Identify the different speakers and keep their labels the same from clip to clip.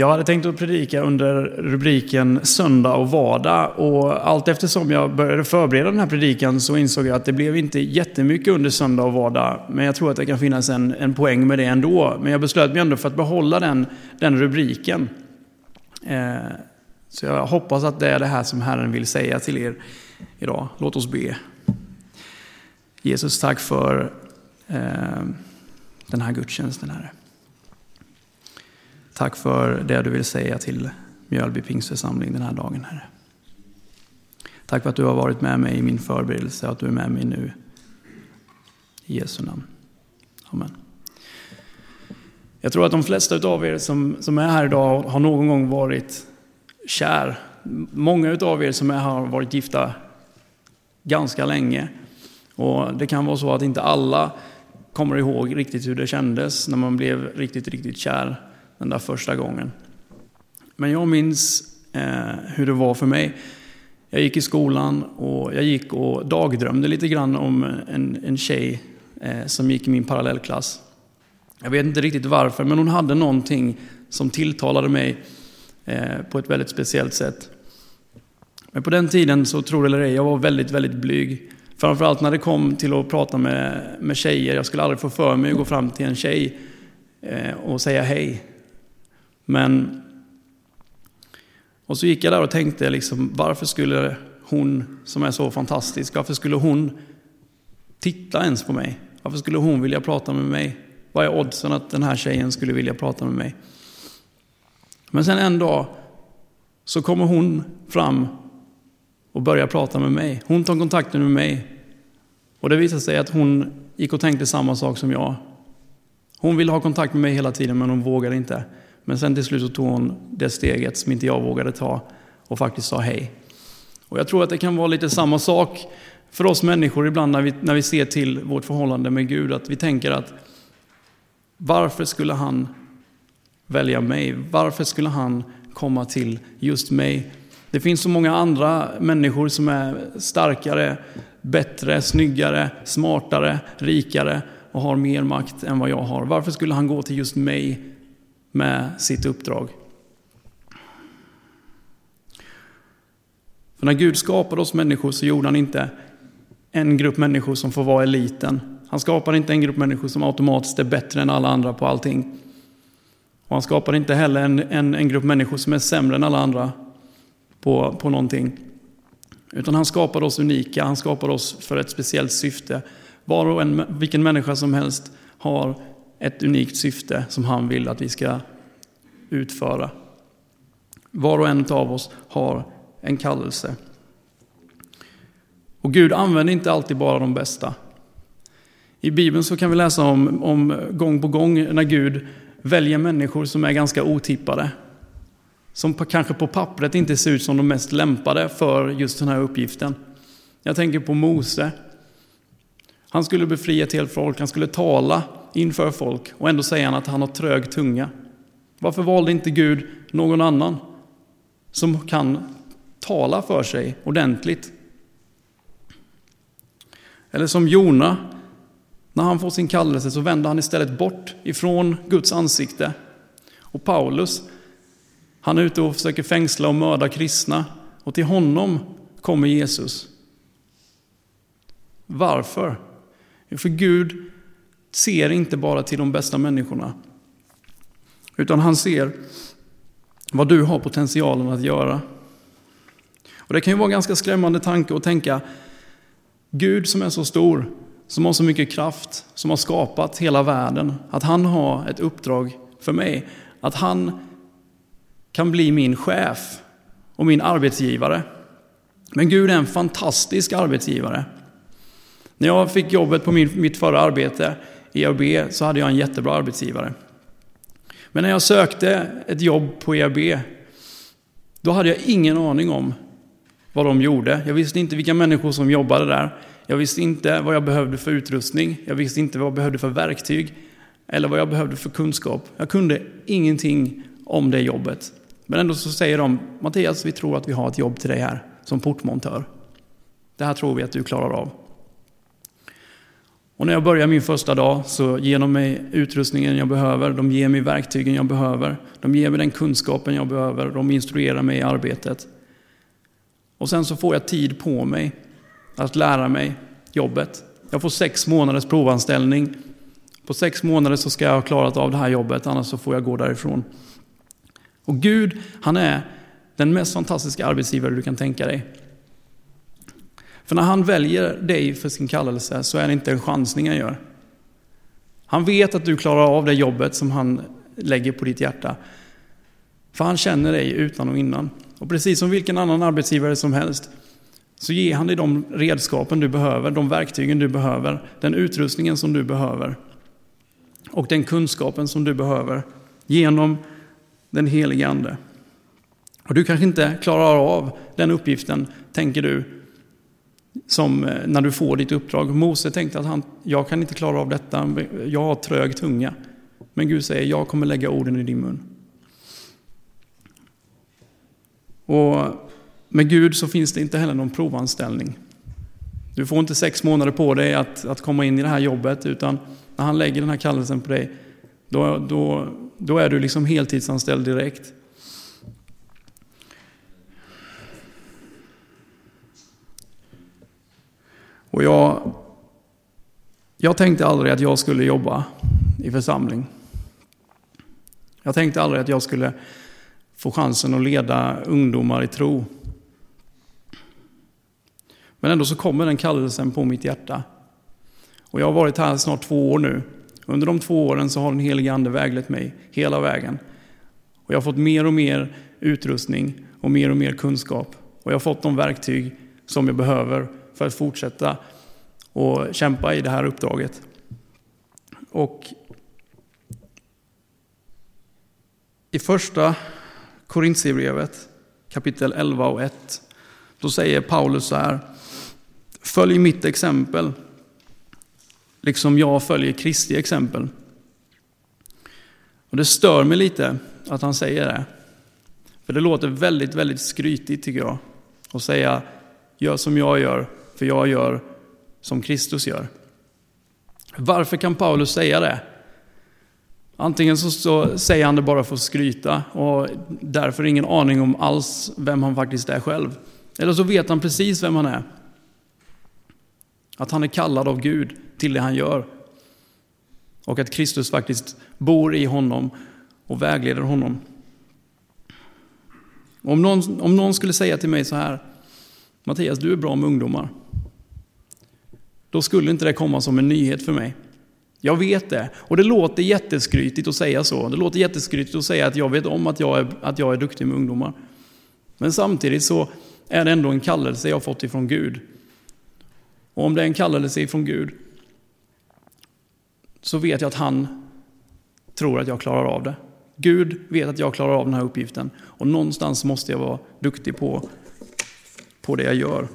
Speaker 1: Jag hade tänkt att predika under rubriken söndag och vardag och allt eftersom jag började förbereda den här predikan så insåg jag att det blev inte jättemycket under söndag och vardag. Men jag tror att det kan finnas en, en poäng med det ändå. Men jag beslöt mig ändå för att behålla den, den rubriken. Eh, så jag hoppas att det är det här som Herren vill säga till er idag. Låt oss be. Jesus, tack för eh, den här gudstjänsten, Herre. Tack för det du vill säga till Mjölby pingstförsamling den här dagen, Herre. Tack för att du har varit med mig i min förberedelse och att du är med mig nu. I Jesu namn. Amen. Jag tror att de flesta av er som, som är här idag har någon gång varit kär. Många av er som är här har varit gifta ganska länge. Och det kan vara så att inte alla kommer ihåg riktigt hur det kändes när man blev riktigt, riktigt kär den där första gången. Men jag minns eh, hur det var för mig. Jag gick i skolan och jag gick och dagdrömde lite grann om en, en tjej eh, som gick i min parallellklass. Jag vet inte riktigt varför, men hon hade någonting som tilltalade mig eh, på ett väldigt speciellt sätt. Men på den tiden, så tror det eller ej, jag var väldigt, väldigt blyg. Framförallt när det kom till att prata med, med tjejer. Jag skulle aldrig få för mig att gå fram till en tjej eh, och säga hej. Men... Och så gick jag där och tänkte, liksom, varför skulle hon som är så fantastisk, varför skulle hon titta ens på mig? Varför skulle hon vilja prata med mig? Vad är oddsen att den här tjejen skulle vilja prata med mig? Men sen en dag så kommer hon fram och börjar prata med mig. Hon tar kontakten med mig. Och det visar sig att hon gick och tänkte samma sak som jag. Hon ville ha kontakt med mig hela tiden men hon vågade inte. Men sen till slut så tog hon det steget som inte jag vågade ta och faktiskt sa hej. Och jag tror att det kan vara lite samma sak för oss människor ibland när vi, när vi ser till vårt förhållande med Gud. Att vi tänker att varför skulle han välja mig? Varför skulle han komma till just mig? Det finns så många andra människor som är starkare, bättre, snyggare, smartare, rikare och har mer makt än vad jag har. Varför skulle han gå till just mig med sitt uppdrag. För när Gud skapade oss människor så gjorde han inte en grupp människor som får vara eliten. Han skapade inte en grupp människor som automatiskt är bättre än alla andra på allting. Och han skapade inte heller en, en, en grupp människor som är sämre än alla andra på, på någonting. Utan han skapade oss unika, han skapade oss för ett speciellt syfte. Var och en, vilken människa som helst har ett unikt syfte som han vill att vi ska utföra. Var och en av oss har en kallelse. Och Gud använder inte alltid bara de bästa. I Bibeln så kan vi läsa om, om gång på gång när Gud väljer människor som är ganska otippade. Som på, kanske på pappret inte ser ut som de mest lämpade för just den här uppgiften. Jag tänker på Mose. Han skulle befria ett helt folk, han skulle tala inför folk och ändå säger han att han har trög tunga. Varför valde inte Gud någon annan som kan tala för sig ordentligt? Eller som Jona, när han får sin kallelse så vänder han istället bort ifrån Guds ansikte. Och Paulus, han är ute och försöker fängsla och mörda kristna och till honom kommer Jesus. Varför? För Gud ser inte bara till de bästa människorna. Utan han ser vad du har potentialen att göra. Och Det kan ju vara en ganska skrämmande tanke att tänka, Gud som är så stor, som har så mycket kraft, som har skapat hela världen, att han har ett uppdrag för mig. Att han kan bli min chef och min arbetsgivare. Men Gud är en fantastisk arbetsgivare. När jag fick jobbet på min, mitt förra arbete EAB så hade jag en jättebra arbetsgivare. Men när jag sökte ett jobb på EAB, då hade jag ingen aning om vad de gjorde. Jag visste inte vilka människor som jobbade där. Jag visste inte vad jag behövde för utrustning. Jag visste inte vad jag behövde för verktyg. Eller vad jag behövde för kunskap. Jag kunde ingenting om det jobbet. Men ändå så säger de, Mattias, vi tror att vi har ett jobb till dig här som portmontör. Det här tror vi att du klarar av. Och när jag börjar min första dag så ger de mig utrustningen jag behöver, de ger mig verktygen jag behöver, de ger mig den kunskapen jag behöver, de instruerar mig i arbetet. Och sen så får jag tid på mig att lära mig jobbet. Jag får sex månaders provanställning. På sex månader så ska jag ha klarat av det här jobbet, annars så får jag gå därifrån. Och Gud, han är den mest fantastiska arbetsgivare du kan tänka dig. För när han väljer dig för sin kallelse så är det inte en chansning han gör. Han vet att du klarar av det jobbet som han lägger på ditt hjärta. För han känner dig utan och innan. Och precis som vilken annan arbetsgivare som helst så ger han dig de redskapen du behöver, de verktygen du behöver, den utrustningen som du behöver och den kunskapen som du behöver genom den helige Ande. Och du kanske inte klarar av den uppgiften, tänker du, som eh, när du får ditt uppdrag. Mose tänkte att han, jag kan inte klara av detta, jag har trög tunga. Men Gud säger, jag kommer lägga orden i din mun. Och med Gud så finns det inte heller någon provanställning. Du får inte sex månader på dig att, att komma in i det här jobbet, utan när han lägger den här kallelsen på dig, då, då, då är du liksom heltidsanställd direkt. Och jag, jag tänkte aldrig att jag skulle jobba i församling. Jag tänkte aldrig att jag skulle få chansen att leda ungdomar i tro. Men ändå så kommer den kallelsen på mitt hjärta. Och jag har varit här snart två år nu. Under de två åren så har den helige Ande väglett mig hela vägen. Och jag har fått mer och mer utrustning och mer och mer kunskap. Och jag har fått de verktyg som jag behöver för att fortsätta och kämpa i det här uppdraget. Och i första Korintierbrevet kapitel 11 och 1 då säger Paulus så här Följ mitt exempel, liksom jag följer Kristi exempel. Och Det stör mig lite att han säger det. För det låter väldigt, väldigt skrytigt tycker jag. Att säga, gör som jag gör, för jag gör som Kristus gör. Varför kan Paulus säga det? Antingen så, så, säger han det bara för att skryta och därför ingen aning om alls vem han faktiskt är själv. Eller så vet han precis vem han är. Att han är kallad av Gud till det han gör. Och att Kristus faktiskt bor i honom och vägleder honom. Om någon, om någon skulle säga till mig så här, Mattias du är bra med ungdomar. Då skulle inte det komma som en nyhet för mig. Jag vet det. Och det låter jätteskrytigt att säga så. Det låter jätteskrytigt att säga att jag vet om att jag är, att jag är duktig med ungdomar. Men samtidigt så är det ändå en kallelse jag fått ifrån Gud. Och om det är en kallelse ifrån Gud så vet jag att han tror att jag klarar av det. Gud vet att jag klarar av den här uppgiften och någonstans måste jag vara duktig på, på det jag gör.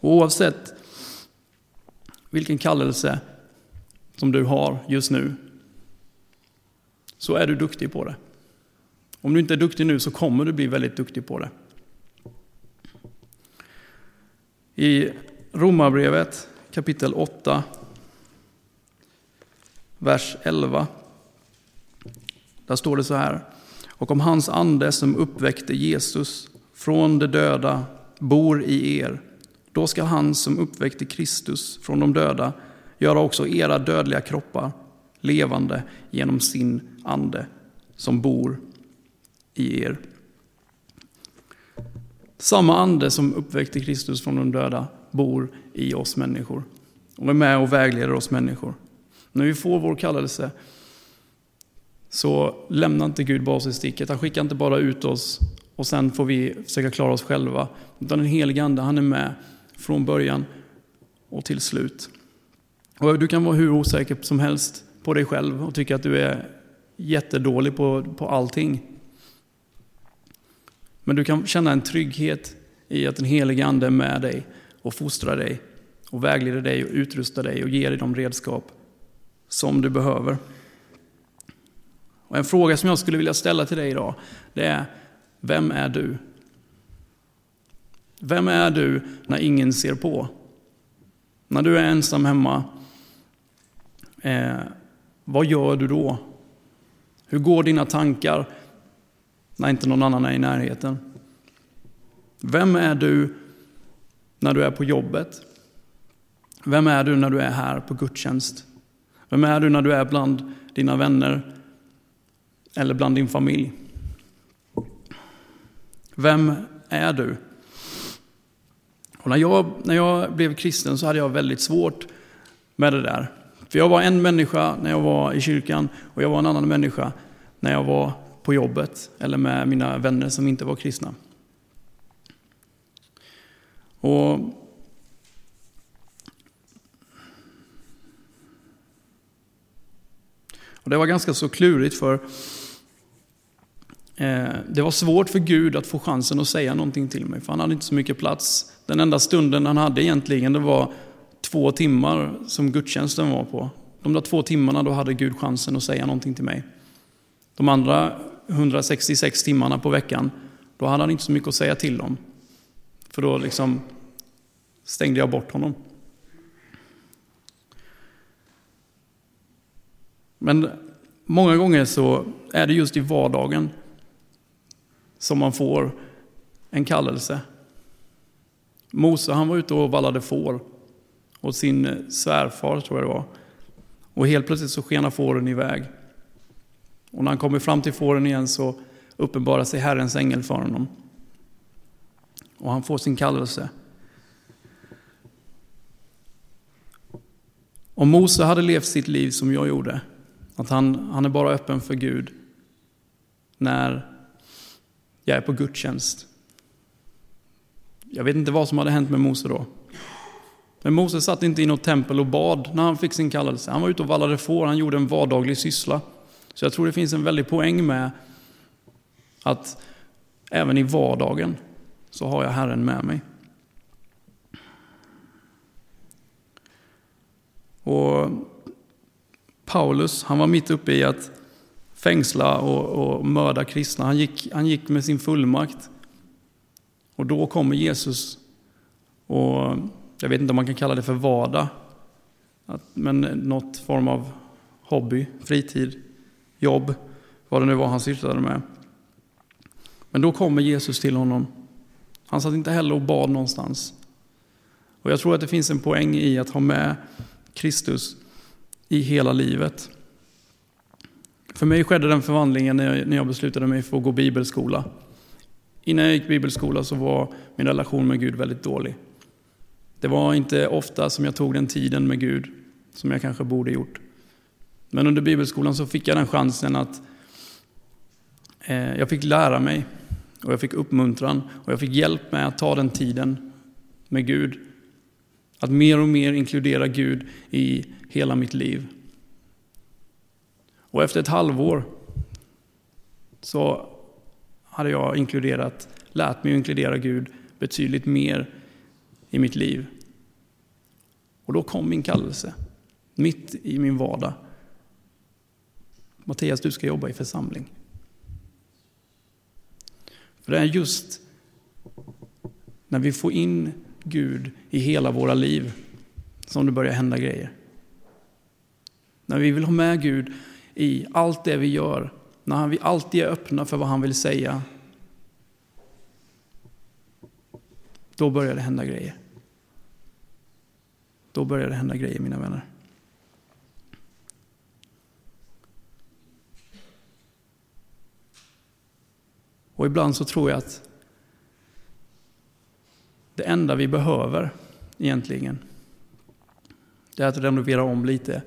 Speaker 1: Oavsett vilken kallelse som du har just nu så är du duktig på det. Om du inte är duktig nu så kommer du bli väldigt duktig på det. I Romarbrevet kapitel 8, vers 11. Där står det så här. Och om hans ande som uppväckte Jesus från de döda bor i er, då ska han som uppväckte Kristus från de döda göra också era dödliga kroppar levande genom sin ande som bor i er. Samma ande som uppväckte Kristus från de döda bor i oss människor och är med och vägleder oss människor. När vi får vår kallelse så lämnar inte Gud bara oss i sticket. Han skickar inte bara ut oss och sen får vi försöka klara oss själva. Utan den helige Ande, han är med från början och till slut. Och du kan vara hur osäker som helst på dig själv och tycka att du är jättedålig på, på allting. Men du kan känna en trygghet i att den helige Ande är med dig och fostrar dig och vägleder dig och utrustar dig och ger dig de redskap som du behöver. Och en fråga som jag skulle vilja ställa till dig idag, det är, vem är du? Vem är du när ingen ser på? När du är ensam hemma, eh, vad gör du då? Hur går dina tankar när inte någon annan är i närheten? Vem är du när du är på jobbet? Vem är du när du är här på gudstjänst? Vem är du när du är bland dina vänner eller bland din familj? Vem är du? Och när, jag, när jag blev kristen så hade jag väldigt svårt med det där. För jag var en människa när jag var i kyrkan och jag var en annan människa när jag var på jobbet eller med mina vänner som inte var kristna. Och och det var ganska så klurigt för Eh, det var svårt för Gud att få chansen att säga någonting till mig, för han hade inte så mycket plats. Den enda stunden han hade egentligen, det var två timmar som gudstjänsten var på. De där två timmarna då hade Gud chansen att säga någonting till mig. De andra 166 timmarna på veckan, då hade han inte så mycket att säga till om. För då liksom stängde jag bort honom. Men många gånger så är det just i vardagen som man får en kallelse. Mose han var ute och vallade får åt sin svärfar, tror jag det var. Och helt plötsligt så skenar fåren iväg. Och när han kommer fram till fåren igen så uppenbarar sig Herrens ängel för honom. Och han får sin kallelse. Om Mose hade levt sitt liv som jag gjorde, att han, han är bara öppen för Gud när jag är på gudstjänst. Jag vet inte vad som hade hänt med Mose då. Men Mose satt inte i något tempel och bad när han fick sin kallelse. Han var ute och vallade får, han gjorde en vardaglig syssla. Så jag tror det finns en väldig poäng med att även i vardagen så har jag Herren med mig. Och Paulus, han var mitt uppe i att fängsla och, och mörda kristna. Han gick, han gick med sin fullmakt. Och då kommer Jesus och jag vet inte om man kan kalla det för vardag, men något form av hobby, fritid, jobb, vad det nu var han sysslade med. Men då kommer Jesus till honom. Han satt inte heller och bad någonstans. Och jag tror att det finns en poäng i att ha med Kristus i hela livet. För mig skedde den förvandlingen när jag beslutade mig för att gå bibelskola. Innan jag gick bibelskola så var min relation med Gud väldigt dålig. Det var inte ofta som jag tog den tiden med Gud som jag kanske borde gjort. Men under bibelskolan så fick jag den chansen att eh, jag fick lära mig och jag fick uppmuntran och jag fick hjälp med att ta den tiden med Gud. Att mer och mer inkludera Gud i hela mitt liv. Och efter ett halvår så hade jag inkluderat, lärt mig att inkludera Gud betydligt mer i mitt liv. Och då kom min kallelse, mitt i min vardag. Mattias, du ska jobba i församling. För det är just när vi får in Gud i hela våra liv som det börjar hända grejer. När vi vill ha med Gud i allt det vi gör, när vi alltid är öppna för vad han vill säga, då börjar det hända grejer. Då börjar det hända grejer, mina vänner. Och ibland så tror jag att det enda vi behöver egentligen, det är att renovera om lite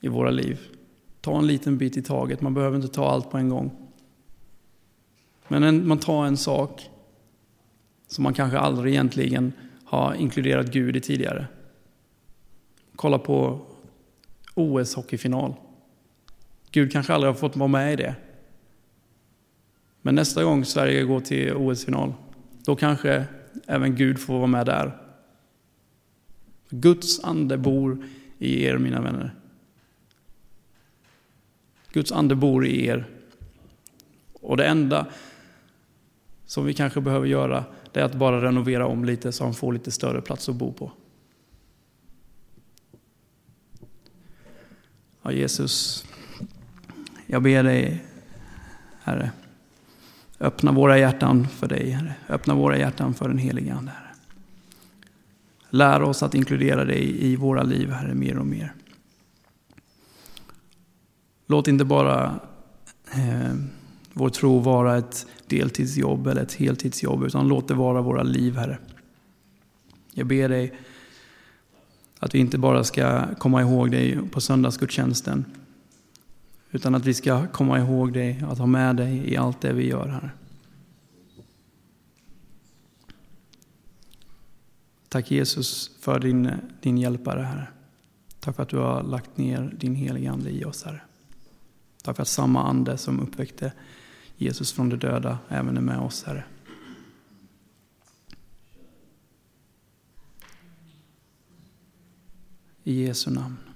Speaker 1: i våra liv. Ta en liten bit i taget, man behöver inte ta allt på en gång. Men en, man tar en sak som man kanske aldrig egentligen har inkluderat Gud i tidigare. Kolla på OS-hockeyfinal. Gud kanske aldrig har fått vara med i det. Men nästa gång Sverige går till OS-final, då kanske även Gud får vara med där. Guds ande bor i er, mina vänner. Guds ande bor i er. Och det enda som vi kanske behöver göra, det är att bara renovera om lite så han får lite större plats att bo på. Ja, Jesus, jag ber dig, Herre, öppna våra hjärtan för dig, Herre. Öppna våra hjärtan för den helige Ande, Herre. Lär oss att inkludera dig i våra liv, Herre, mer och mer. Låt inte bara eh, vår tro vara ett deltidsjobb eller ett heltidsjobb, utan låt det vara våra liv, Herre. Jag ber dig att vi inte bara ska komma ihåg dig på söndagsgudstjänsten, utan att vi ska komma ihåg dig, att ha med dig i allt det vi gör, Herre. Tack Jesus för din, din hjälpare, Herre. Tack för att du har lagt ner din heliga Ande i oss, Herre. Tack för att samma ande som uppväckte Jesus från de döda även är med oss, Herre. I Jesu namn.